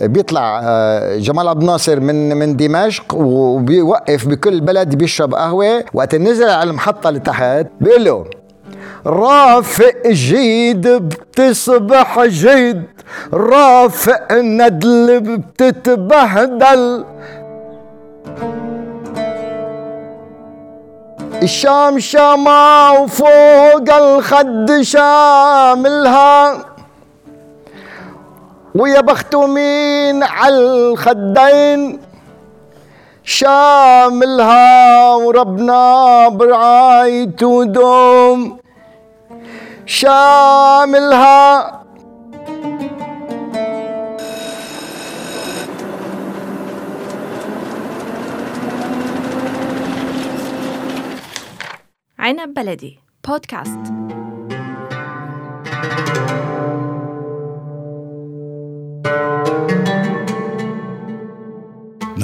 بيطلع آه، جمال عبد الناصر من من دمشق وبيوقف بكل بلد بيشرب قهوة. وقت نزل على المحطة لتحت بيقول له رافق جيد بتصبح جيد رافق ندل بتتبهدل. الشام شاما وفوق الخد شاملها. ويا بخت مين على الخدين. شاملها وربنا برعايته دوم شاملها. عنب بلدي بودكاست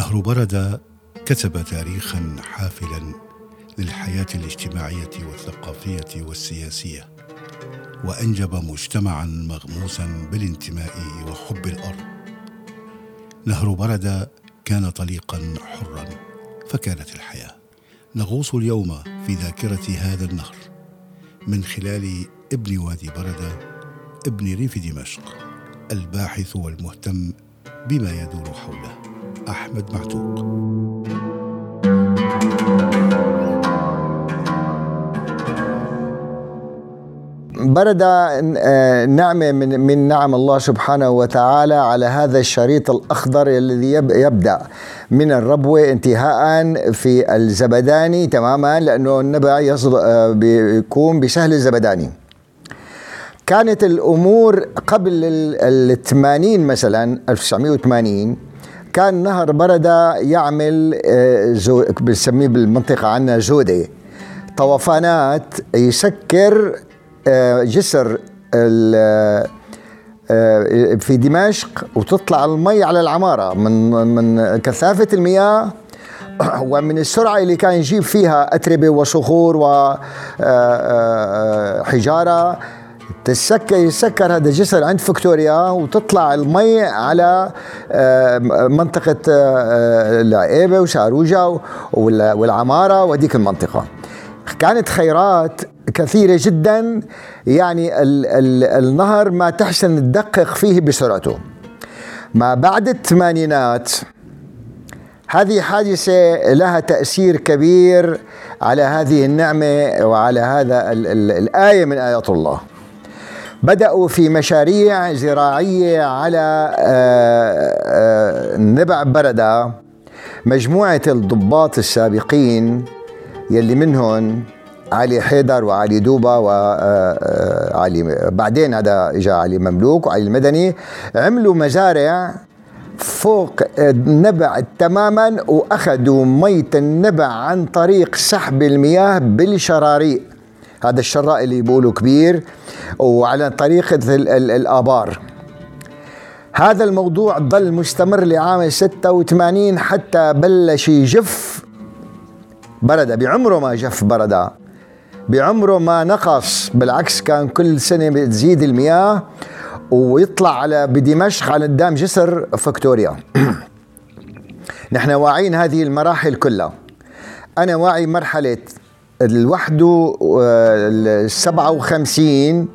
نهر بردة كتب تاريخا حافلا للحياة الاجتماعية والثقافية والسياسية وأنجب مجتمعا مغموسا بالانتماء وحب الأرض. نهر بردة كان طليقا حرا فكانت الحياة. نغوص اليوم في ذاكرة هذا النهر من خلال ابن وادي بردة ابن ريف دمشق الباحث والمهتم بما يدور حوله. أحمد معتوق. برد آه، نعمة من, من نعم الله سبحانه وتعالى على هذا الشريط الأخضر الذي يبدأ من الربوة انتهاء في الزبداني تماما لأنه النبع آه، بيكون بسهل الزبداني. كانت الأمور قبل الثمانين مثلا 1980 كان نهر بردة يعمل آه، بنسميه بالمنطقة عندنا زودة طوفانات يسكر آه، جسر آه، في دمشق وتطلع المي على العمارة من من كثافة المياه. ومن السرعة اللي كان يجيب فيها أتربة وصخور وحجاره آه، تسكر يسكر هذا الجسر عند فيكتوريا وتطلع المي على منطقة العقيبة وشاروجا والعمارة وديك المنطقة. كانت خيرات كثيرة جدا يعني ال ال النهر ما تحسن تدقق فيه بسرعته. ما بعد الثمانينات هذه حادثة لها تأثير كبير على هذه النعمة وعلى هذا ال ال الآية من آيات الله. بدأوا في مشاريع زراعية على آه، آه، نبع بردة مجموعة الضباط السابقين يلي منهم علي حيدر وعلي دوبا وعلي آه، بعدين هذا اجى علي مملوك وعلي المدني عملوا مزارع فوق النبع تماما وأخذوا ميه النبع عن طريق سحب المياه بالشراريق. هذا الشراء اللي بيقولوا كبير وعلى طريقة الآبار. هذا الموضوع ظل مستمر لعام 86 حتى بلش يجف بردة بعمره ما جف بردة بعمره ما نقص. بالعكس كان كل سنة بتزيد المياه ويطلع على بدمشق على قدام جسر فكتوريا نحن واعيين هذه المراحل كلها. أنا واعي مرحلة السبعة وخمسين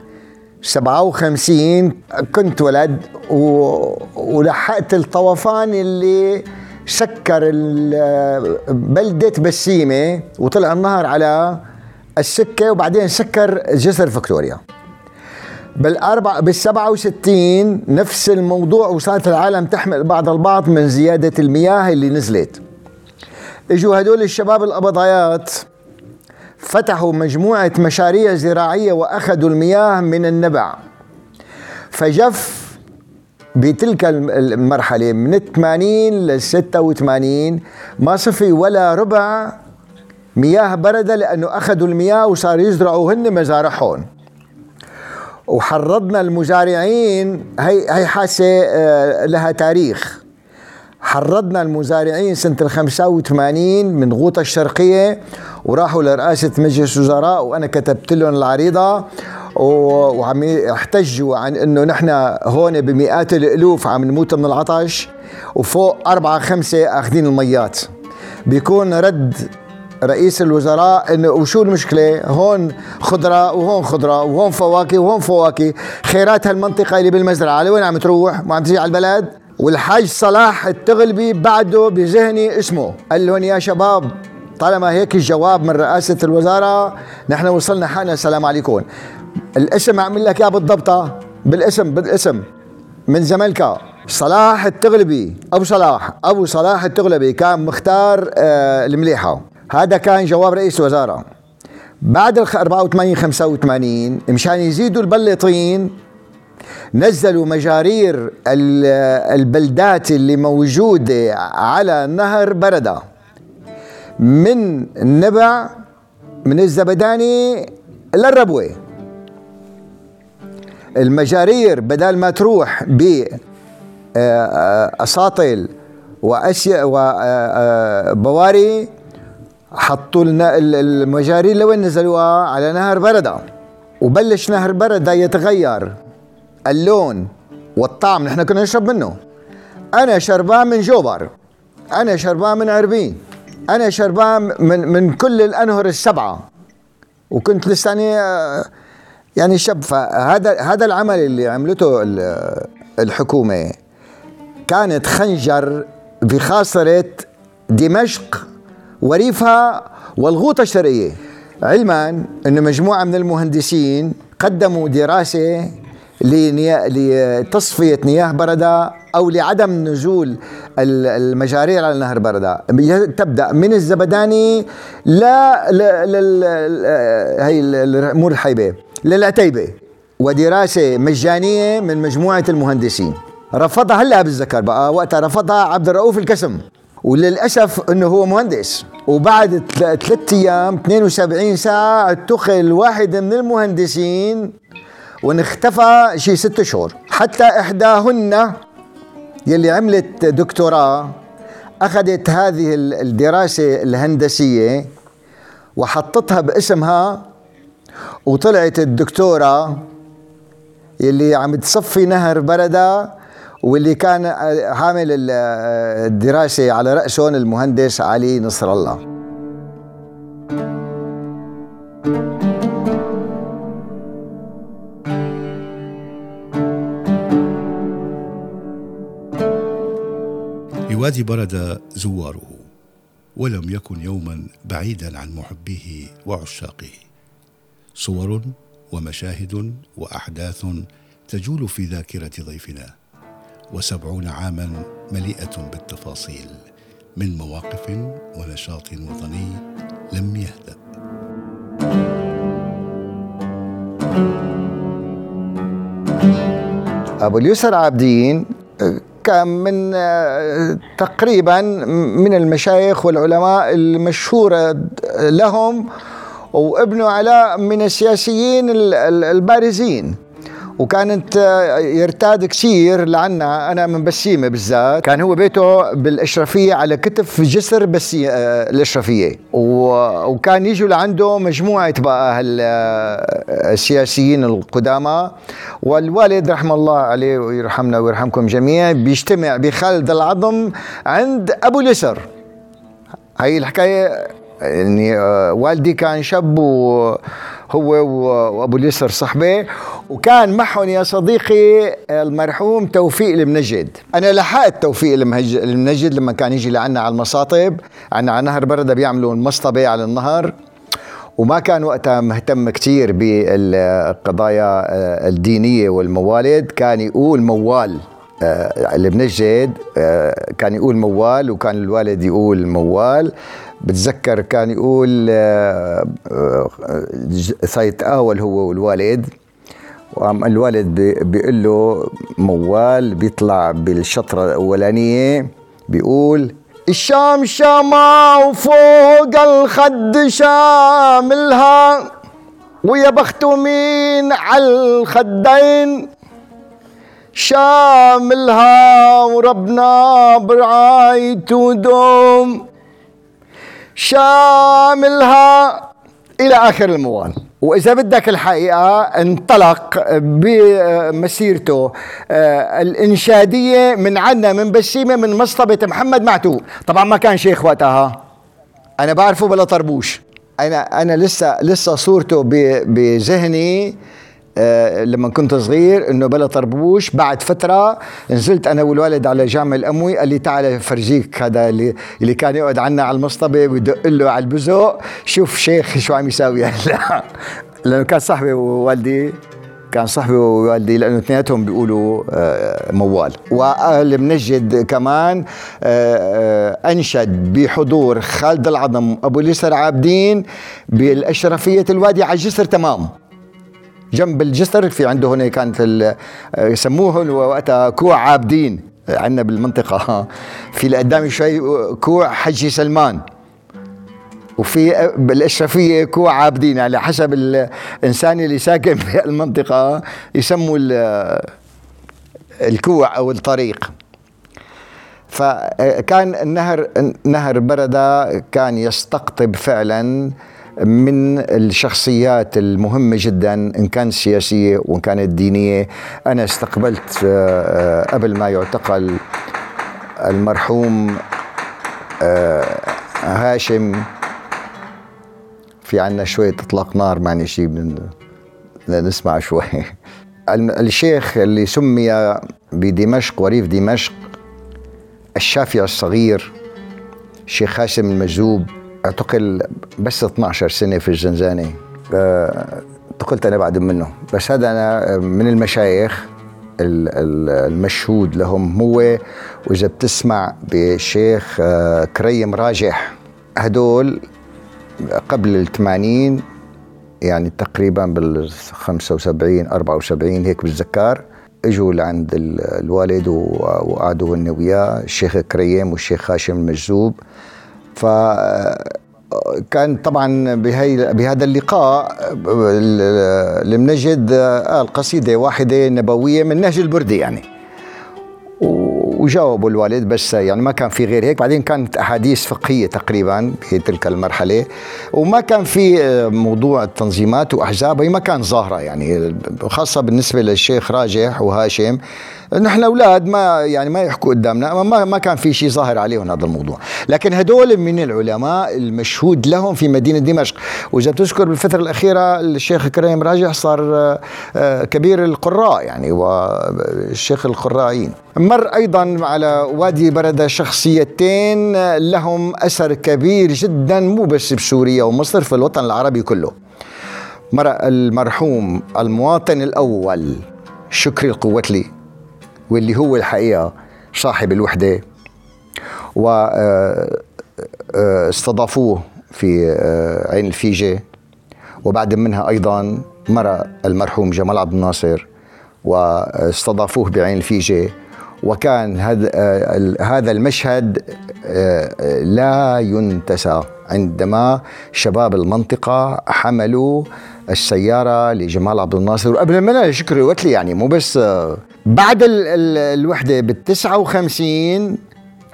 سبعة وخمسين كنت ولد ولحقت الطوفان اللي سكر بلدة بسيمة وطلع النهر على السكة وبعدين سكر جسر فيكتوريا. بالأربع بالسبعة وستين نفس الموضوع وصارت العالم تحمل بعض البعض من زيادة المياه اللي نزلت. إجوا هدول الشباب القبضايات فتحوا مجموعة مشاريع زراعية وأخذوا المياه من النبع. فجف بتلك المرحلة من 80 ل 86 ما صفي ولا ربع مياه بردة لأنه أخذوا المياه وصار يزرعوا هن مزارعهم. وحرضنا المزارعين هي هي حاسة آه، لها تاريخ. حرضنا المزارعين سنة ال 85 من غوطة الشرقية وراحوا لرئاسة مجلس وزراء وأنا كتبت لهم العريضة وعم يحتجوا عن إنه نحن هون بمئات الألوف عم نموت من العطش وفوق أربعة خمسة أخذين الميات. بيكون رد رئيس الوزراء إنه وشو المشكلة؟ هون خضرة وهون خضرة وهون فواكه وهون فواكه. خيرات هالمنطقة اللي بالمزرعة لوين عم تروح؟ ما عم تجي على البلد؟ والحاج صلاح التغلبي بعده بذهني اسمه. قال لهم يا شباب طالما هيك الجواب من رئاسة الوزارة نحن وصلنا حالنا. السلام عليكم. الاسم أعمل لك إياه بالضبطة بالاسم بالاسم. من زملكا صلاح التغلبي. أبو صلاح. أبو صلاح التغلبي كان مختار آه المليحة. هذا كان جواب رئيس الوزارة. بعد ال 84 85 مشان يزيدوا البلطين نزلوا مجارير البلدات اللي موجودة على نهر برده من النبع من الزبداني للربوه المجارير بدل ما تروح ب آه، آه، وأشياء وبواري آه، حطوا لنا المجاري لوين نزلوها؟ على نهر بردة وبلش نهر بردة يتغير. اللون والطعم نحن كنا نشرب منه. أنا شربان من جوبر. أنا شربان من عربين. أنا شربان من من كل الأنهر السبعة. وكنت لساني يعني شاب فهذا هذا العمل اللي عملته الحكومة كانت خنجر في خاصره دمشق وريفها والغوطة الشرقية. علما أن مجموعة من المهندسين قدموا دراسة لتصفية مياه بردة أو لعدم نزول المجارير على نهر بردة تبدأ من الزبداني لا هي مو الحيبة للعتيبة ودراسة مجانية من مجموعة المهندسين. رفضها هلا بتذكر بقى وقتها رفضها عبد الرؤوف الكسم وللأسف إنه هو مهندس. وبعد ثلاث أيام 72 ساعة اتخذ واحد من المهندسين ونختفى شي ست شهور. حتى إحداهن يلي عملت دكتوراه أخذت هذه الدراسة الهندسية وحطتها باسمها وطلعت الدكتورة يلي عم تصفي نهر برده واللي كان حامل الدراسة على رأسهم المهندس علي نصر الله. لوادي برد زواره ولم يكن يوما بعيدا عن محبيه وعشاقه. صور ومشاهد وأحداث تجول في ذاكرة ضيفنا وسبعون عاما مليئة بالتفاصيل من مواقف ونشاط وطني لم يهدأ أبو اليسر عابدين كان من تقريبا من المشايخ والعلماء المشهورة لهم وابنه علاء من السياسيين البارزين. وكانت آه، يرتاد كثير لعنا أنا من بسيمة بالذات. كان هو بيته بالاشرفيه على كتف جسر بسي آه، الاشرفيه وكان يجوا لعنده مجموعة بقى السياسيين القدامى. والوالد رحمة الله عليه ويرحمنا ويرحمكم جميعا بيجتمع بخالد العظم عند أبو اليسر. هاي الحكاية يعني آه، والدي كان شاب وهو وأبو اليسر صحبه وكان معهم يا صديقي المرحوم توفيق المنجد. أنا لحقت توفيق المنجد لما كان يجي لعنا على المصاطب. عنا على نهر برده بيعملوا المصطبه على النهر. وما كان وقتها مهتم كثير بالقضايا آه، الدينية والموالد. كان يقول موال. آه، المنجد كان يقول موال وكان الوالد يقول موال. بتذكر كان يقول آه، آه، سيتقاول هو والوالد. وعم الوالد بيقول له موال بيطلع بالشطرة الأولانية بيقول الشام شاما وفوق الخد شاملها ويا بخت مين على الخدين؟ شاملها وربنا برعايته دوم شاملها إلى آخر الموال. وإذا بدك الحقيقة انطلق بمسيرته آه، الإنشادية من عنا من بسيمة من مصطبة محمد معتوق طبعا ما كان شيخ وقتها. أنا بعرفه بلا طربوش. أنا أنا لسه لسه صورته بذهني. آه لما كنت صغير إنه بلا طربوش بعد فترة نزلت أنا والوالد على جامع الأموي قال لي تعال فرجيك هذا اللي اللي كان يقعد عنا على المصطبة ويدق له على البزق شوف شيخ شو عم يساوي. هلا لأنه كان صاحبي ووالدي كان صاحبي ووالدي لأنه اثنيناتهم بيقولوا آه، موال. وأهل منجد كمان آه، أنشد بحضور خالد العظم أبو اليسر عابدين بالأشرفية الوادي على الجسر تمام. جنب الجسر في عنده هنا كانت يسموه وقتها كوع عابدين. عندنا بالمنطقة. في لقدام شوي كوع حجي سلمان. وفي بالاشرفيه كوع عابدين. على حسب الإنسان اللي ساكن في المنطقة يسموا الكوع أو الطريق. فكان النهر نهر برده كان يستقطب فعلا من الشخصيات المهمة جدا إن كانت سياسية وإن كانت دينية. أنا استقبلت آه، قبل ما يعتقل المرحوم آه، هاشم. في عنا شوية إطلاق نار معني شيء نسمع شوي. الشيخ اللي سمي بدمشق وريف دمشق الشافعي الصغير الشيخ هاشم المجذوب. اعتقل بس 12 سنة في الزنزانة. اعتقلت أنا بعد منه. بس هذا أنا من المشايخ المشهود لهم هو وإذا بتسمع بالشيخ آه، كريم راجح. هدول قبل الثمانين يعني تقريبا بال 75 74 هيك بتذكر إجوا لعند الوالد وقعدوا هن وياه الشيخ كريم والشيخ هاشم المجذوب. ف كان طبعا بهي بهذا اللقاء لم نجد القصيدة واحدة نبوية من نهج البردي يعني. وجاوبوا الوالد بس يعني ما كان في غير هيك. بعدين كانت أحاديث فقهية تقريبا في تلك المرحلة. وما كان في موضوع التنظيمات وأحزاب هي ما كان ظاهرة يعني. خاصة بالنسبة للشيخ راجح وهاشم نحن أولاد ما يعني ما يحكوا قدامنا ما ما كان في شيء ظاهر عليهم هذا الموضوع. لكن هدول من العلماء المشهود لهم في مدينة دمشق. واذا بتذكر بالفترة الأخيرة الشيخ كريم راجح صار آه، كبير القراء يعني والشيخ القرائين مر أيضا على وادي برده شخصيتين لهم أثر كبير جدا مو بس بسوريا ومصر في الوطن العربي كله. مر المرحوم المواطن الأول شكري القوتلي واللي هو الحقيقة صاحب الوحدة. واستضافوه في آه، عين الفيجة. وبعد منها أيضا مر المرحوم جمال عبد الناصر. واستضافوه بعين الفيجة. وكان هذا آه، هذا المشهد آه، لا ينتسى. عندما شباب المنطقة حملوا السيارة لجمال عبد الناصر. وقبل ما شكري وقت يعني مو بس بعد ال ال الوحدة بال 59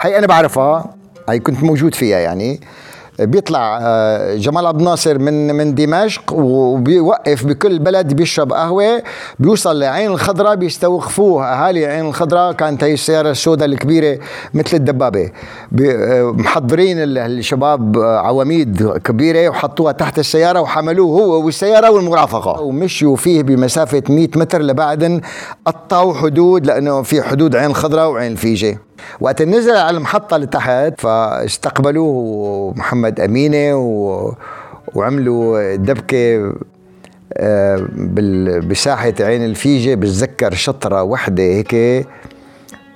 هي أنا بعرفها هي كنت موجود فيها يعني. بيطلع آه، جمال عبد الناصر من من دمشق وبيوقف بكل بلد بيشرب قهوة بيوصل لعين الخضراء بيستوقفوه. أهالي عين الخضراء كانت هي السيارة السوداء الكبيرة مثل الدبابة. آه، محضرين الشباب آه، عواميد كبيرة وحطوها تحت السيارة وحملوه هو والسيارة والمرافقة. ومشيوا فيه بمسافة 100 متر لبعدين قطعوا حدود لأنه في حدود عين الخضراء وعين الفيجة. وقت نزل على المحطة لتحت فاستقبلوه محمد أمينة و... وعملوا دبكة آه، بساحة عين الفيجة بتذكر شطرة وحدة هيك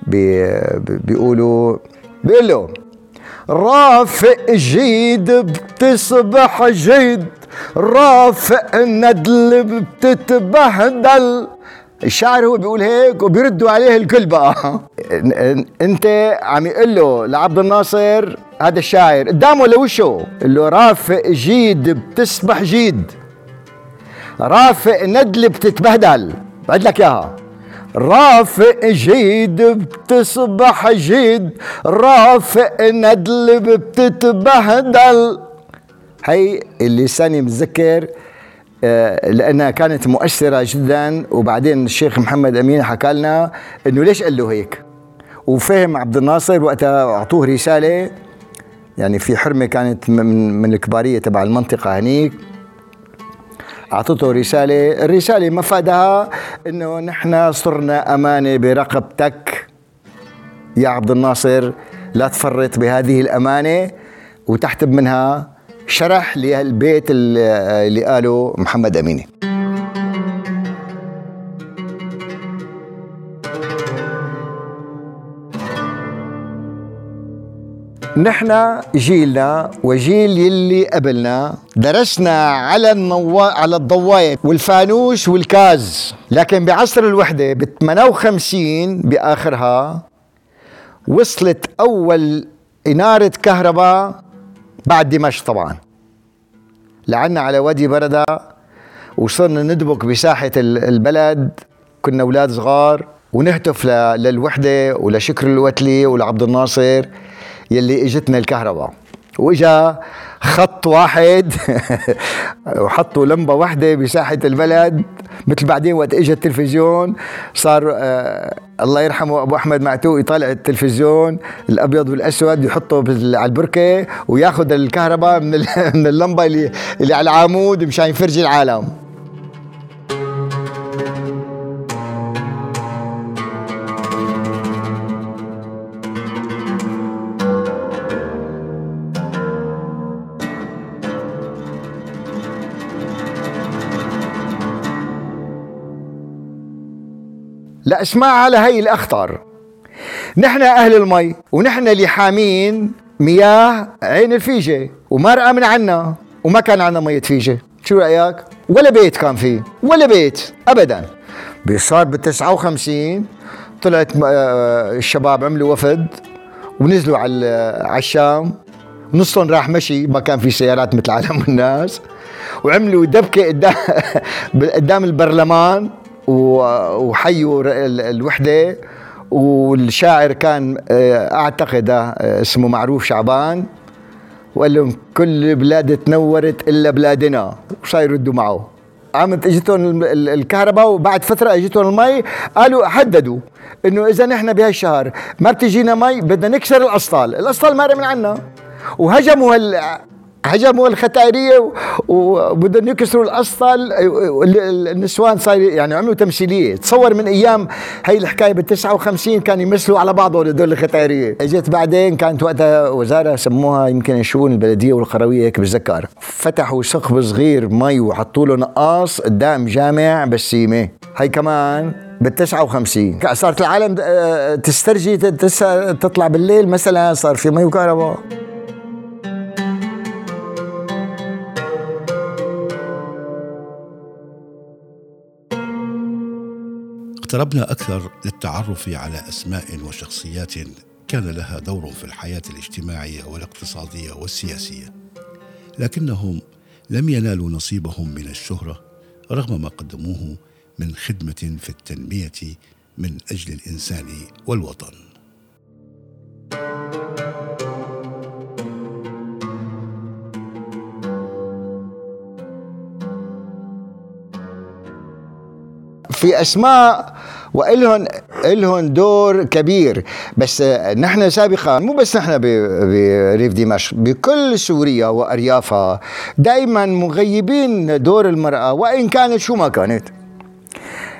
بيقولوا بيقول له رافق جيد بتصبح جيد رافق ندل بتتبهدل. الشاعر هو بيقول هيك وبيردوا عليه الكل بقى أنت عم يقول له لعبد الناصر هذا الشاعر قدامه لوشه قال له رافق جيد بتسبح جيد. رافق ندل بتتبهدل. بعد لك إياها. رافق جيد بتصبح جيد. رافق ندل بتتبهدل. هي اللساني متذكر آه، لأنها كانت مؤثرة جدا. وبعدين الشيخ محمد أمين حكى لنا إنه ليش قال له هيك؟ وفهم عبد الناصر وقتها أعطوه رسالة يعني في حرمة كانت من من الكبارية تبع المنطقة هنيك. أعطته رسالة الرسالة مفادها إنه نحن صرنا أمانة برقبتك يا عبد الناصر لا تفرط بهذه الأمانة. وتحتب منها شرح للبيت اللي قاله محمد أميني. نحن جيلنا وجيل يلي قبلنا درسنا على النوا... على الضواية والفانوس والكاز. لكن بعصر الوحدة ب 58 بآخرها وصلت أول إنارة كهرباء بعد دمشق طبعا. لعنا على وادي بردة وصرنا ندبك بساحة البلد. كنا أولاد صغار ونهتف للوحدة ولشكر الوتلي ولعبد الناصر. يلي إجتنا الكهرباء. وإجا خط واحد. وحطوا لمبة واحدة بساحة البلد. مثل بعدين وقت اجى التلفزيون صار آه الله يرحمه أبو أحمد معتوق يطالع التلفزيون الأبيض والأسود يحطه على البركة وياخذ الكهرباء من من اللمبة اللي اللي على العمود مشان يفرجي العالم. لا اسمع على هي الاخطر نحن أهل المي ونحن اللي حامين مياه عين الفيجة ومرقه من عنا وما كان عنا مية فيجة. شو رأيك؟ ولا بيت كان فيه ولا بيت ابدا. صار بال 59 طلعت آه، الشباب عملوا وفد ونزلوا على على الشام. نصهم راح مشي ما كان في سيارات مثل عالم الناس. وعملوا دبكة قدام قدام البرلمان. وحيوا الوحدة والشاعر كان آه، أعتقد آه، اسمه معروف شعبان وقال لهم كل بلاد تنورت إلا بلادنا وصار يردوا معه. عمت إجتهم الكهرباء وبعد فترة إجتهم المي قالوا حددوا إنه إذا نحن بهالشهر ما بتجينا مي بدنا نكسر الأسطال، الأسطال مارق من عنا. وهجموا هجموا الختائرية وبدهم يكسروا الأسطل. النسوان صار يعني عملوا تمثيلية. تصور من أيام هي الحكاية بال 59 كانوا يمثلوا على بعضهم هدول الختائرية إجت بعدين كانت وقتها وزارة سموها يمكن الشؤون البلدية والقروية هيك بتذكر. فتحوا ثقب صغير مي وحطوا له نقاص قدام جامع بسيمة. هي كمان بال 59 صارت العالم آه، تسترجي تطلع بالليل مثلا صار في مي وكهرباء. اقتربنا أكثر للتعرف على أسماء وشخصيات كان لها دور في الحياة الاجتماعية والاقتصادية والسياسية. لكنهم لم ينالوا نصيبهم من الشهرة رغم ما قدموه من خدمة في التنمية من أجل الإنسان والوطن. في أسماء والهم الهم دور كبير. بس نحن سابقا مو بس نحن بريف دمشق بكل سوريا واريافها دائما مغيبين دور المرأة وإن كانت شو ما كانت.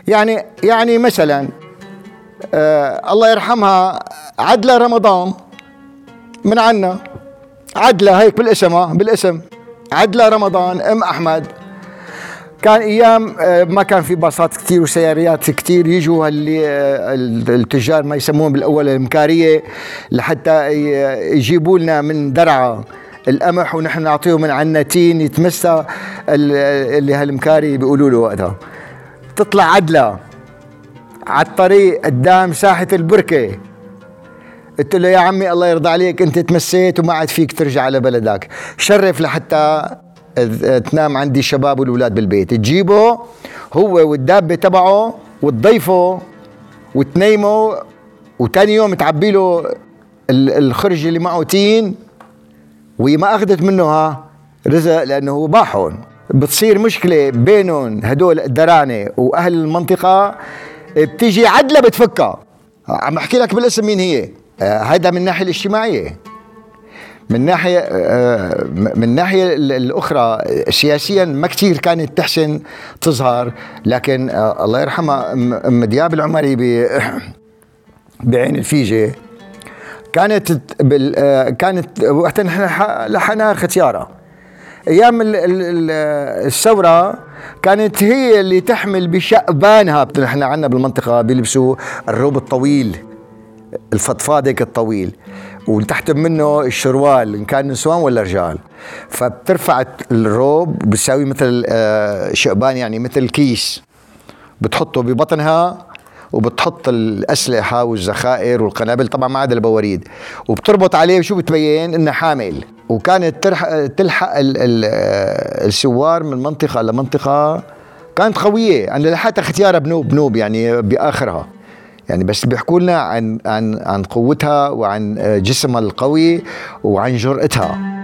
يعني يعني مثلا آه الله يرحمها عدلة رمضان من عنا. عدلة هيك بالاسم بالاسم. عدلة رمضان أم أحمد. كان أيام آه، ما كان في باصات كثير وسيارات كثير يجوا اللي آه، التجار ما يسموهم بالأول المكاريه لحتى يجيبوا لنا من درعا القمح ونحن نعطيهم من عنتين يتمسى اللي هالمكاري بيقولوا له وقتها تطلع عدلة على الطريق قدام ساحة البركة. قلت له يا عمي الله يرضى عليك أنت تمسيت وما عاد فيك ترجع على بلدك. شرف لحتى تنام عندي الشباب والولاد بالبيت. تجيبه هو والدابة تبعه وتضيفه وتنيمه وتاني يوم تعبي له اللي معه تين وما أخذت منه ها رزق لأنه هو باحون. بتصير مشكلة بينهم هدول الدرانة وأهل المنطقة بتيجي عدلة بتفكها. عم أحكي لك بالاسم مين هي؟ هذا من الناحية الاجتماعية. من ناحية آه، من الناحيه الأخرى سياسيا ما كثير كانت تحسن تظهر لكن آه، الله يرحمها أم دياب العمري بعين الفيجة كانت آه، كانت وقت لحنها ختياره أيام الثورة كانت هي اللي تحمل بشأبانها نحن عندنا بالمنطقة بيلبسوا الروب الطويل الفضفاض الطويل. وتحت منه الشروال إن كان نسوان ولا رجال. فبترفع الروب بتساوي مثل آه، شعبان يعني مثل كيس. بتحطه ببطنها وبتحط الأسلحة والذخائر والقنابل طبعا ما عدا البواريد. وبتربط عليه شو بتبين؟ انها حامل. وكانت تلحق آه، الثوار من منطقة لمنطقة. كانت قوية. أنا لحقت أختيارها بنوب بنوب يعني بآخرها. يعني بس بيحكوا لنا عن عن عن قوتها وعن جسمها القوي وعن جرأتها.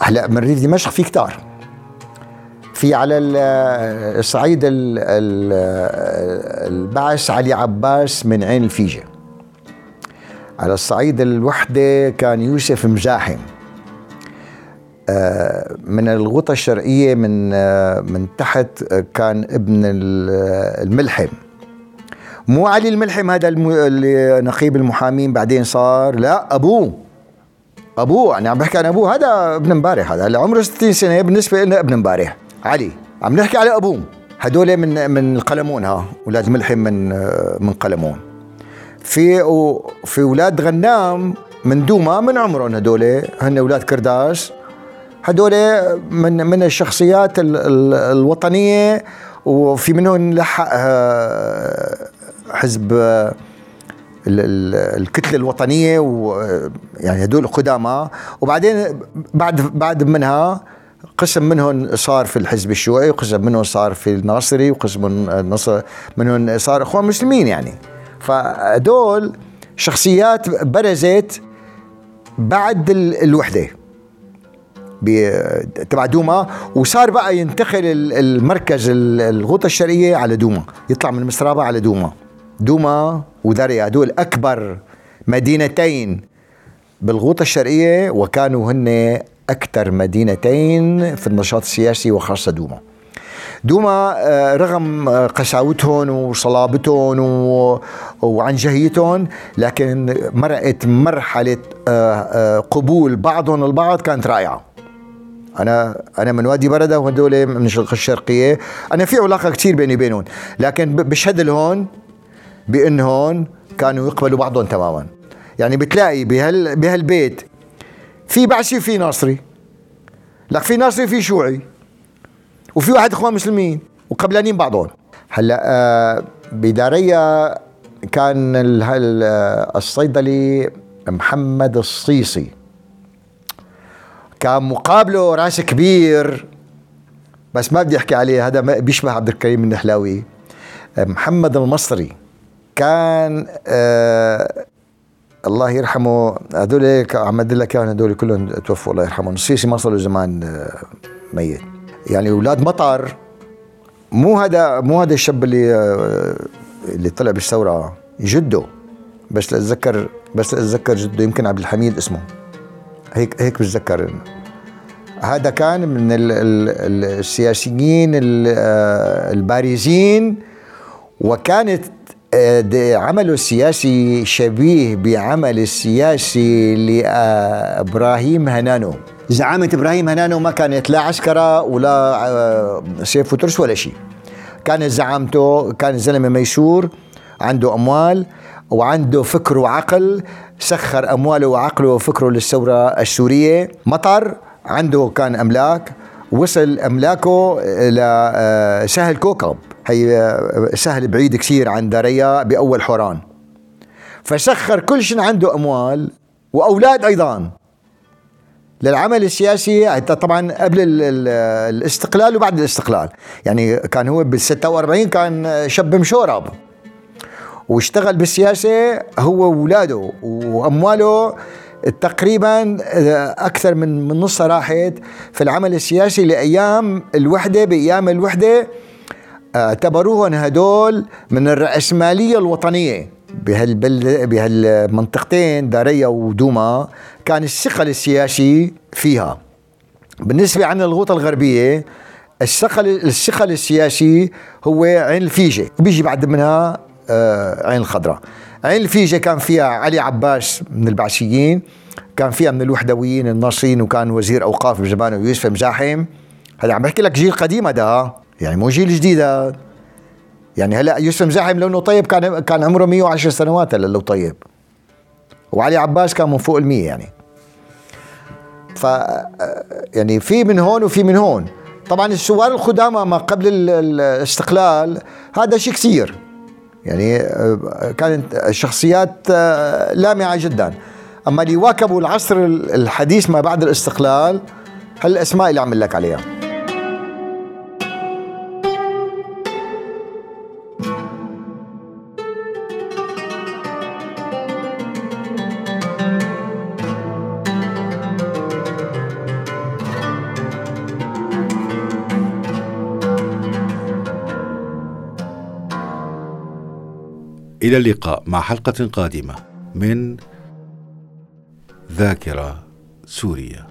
هلا من ريف دمشق في كتار في على الصعيد البعث علي عباس من عين الفيجة. على الصعيد الوحدة كان يوسف مزاحم. آه، من الغوطة الشرقية من آه، من تحت كان ابن الملحم. مو علي الملحم هذا اللي نقيب المحامين بعدين صار لا أبوه. أبوه أنا عم بحكي عن أبوه. هذا ابن امبارح هذا اللي عمره 60 سنة بالنسبة لنا ابن امبارح علي عم نحكي على ابوه هدول من من القلمون ها أولاد ملحم من من قلمون. في في أولاد غنام من دوما من عمرهم هدول هن أولاد كرداس هدول من من الشخصيات الوطنية وفي منهم لحق آه، حزب الكتلة الوطنية ويعني هدول قدامى. وبعدين بعد بعد منها قسم منهم صار في الحزب الشيوعي وقسم منهم صار في الناصري وقسم منهم صار إخوان مسلمين يعني. فدول شخصيات برزت بعد الوحدة. تبع دوما. وصار بقى ينتقل المركز الغوطة الشرقية على دوما. يطلع من مصرابه على دوما. دوما وداريا دول أكبر مدينتين بالغوطة الشرقية وكانوا هن أكثر مدينتين في النشاط السياسي وخاصة دوما. دوما آه، رغم آه، قساوتهم وصلابتهم وعنجهيتهم لكن مرقت مرحلة آه، قبول بعضهم البعض كانت رائعة. أنا أنا من وادي بردة وهدول من الشرقية. أنا في علاقة كثير بيني وبينهم لكن بشهد لهون بانهم كانوا يقبلوا بعضهم تماما. يعني بتلاقي بهال بهالبيت في بعثي وفي ناصري. لك في ناصري في شيوعي وفي واحد أخوان مسلمين. وقبلانين بعضهم. هلأ آه بداريا كان الصيدلي محمد الصيصي. كان مقابله رأس كبير. بس ما بدي أحكي عليه هذا بيشبه عبد الكريم النحلاوي. محمد المصري. كان آه الله يرحمه هذول عم لك هذول كلهم توفوا الله يرحمهم. السيسي ما صار له زمان آه، ميت. يعني أولاد مطر مو هذا مو هذا الشاب اللي آه، اللي طلع بالثورة جده. بس اتذكر بس اتذكر جده يمكن عبد الحميد اسمه. هيك هيك بتذكر. هذا كان من السياسيين آه، البارزين. وكانت عمله السياسي شبيه بعمل السياسي لإبراهيم هنانو. زعامة إبراهيم هنانو ما كانت لا عسكرة ولا آه، سيف وترس ولا شيء. كانت زعامته كان زلمة ميسور عنده أموال وعنده فكر وعقل سخر أمواله وعقله وفكره للثورة السورية. مطر عنده كان أملاك وصل أملاكه إلى سهل كوكب. هي سهل بعيد كثير عن داريا بأول حوران. فسخر كل شيء عنده أموال وأولاد أيضا. للعمل السياسي طبعا قبل الاستقلال وبعد الاستقلال. يعني كان هو بال 46 كان شاب مشورب واشتغل بالسياسة هو وولاده وأمواله تقريبا أكثر من من نصها راحت في العمل السياسي لأيام الوحدة بأيام الوحدة اعتبروهم هدول من الرأسمالية الوطنية. بهالبلد بهالمنطقتين داريا ودوما كان الثقل السياسي فيها. بالنسبة عن الغوطة الغربية الثقل الثقل السياسي هو عين الفيجة. وبيجي بعد منها آه، عين الخضراء. عين الفيجة كان فيها علي عباس من البعثيين كان فيها من الوحدويين الناصرين وكان وزير أوقاف بزمانه يوسف مزاحم. هذا عم بحكي لك جيل قديم هذا. يعني مو جيل جديد هذا يعني هلأ يوسف مزاحم لو انه طيب كان كان عمره 110 سنوات هلأ لو طيب. وعلي عباس كان من فوق ال 100 يعني. ف يعني في من هون وفي من هون. طبعا الثوار القدامى ما قبل الاستقلال هذا شيء كثير. يعني كانت شخصيات لامعة جدا. أما اللي واكبوا العصر الحديث ما بعد الاستقلال هالاسماء اللي عم لك عليها. إلى اللقاء مع حلقة قادمة من ذاكرة سوريا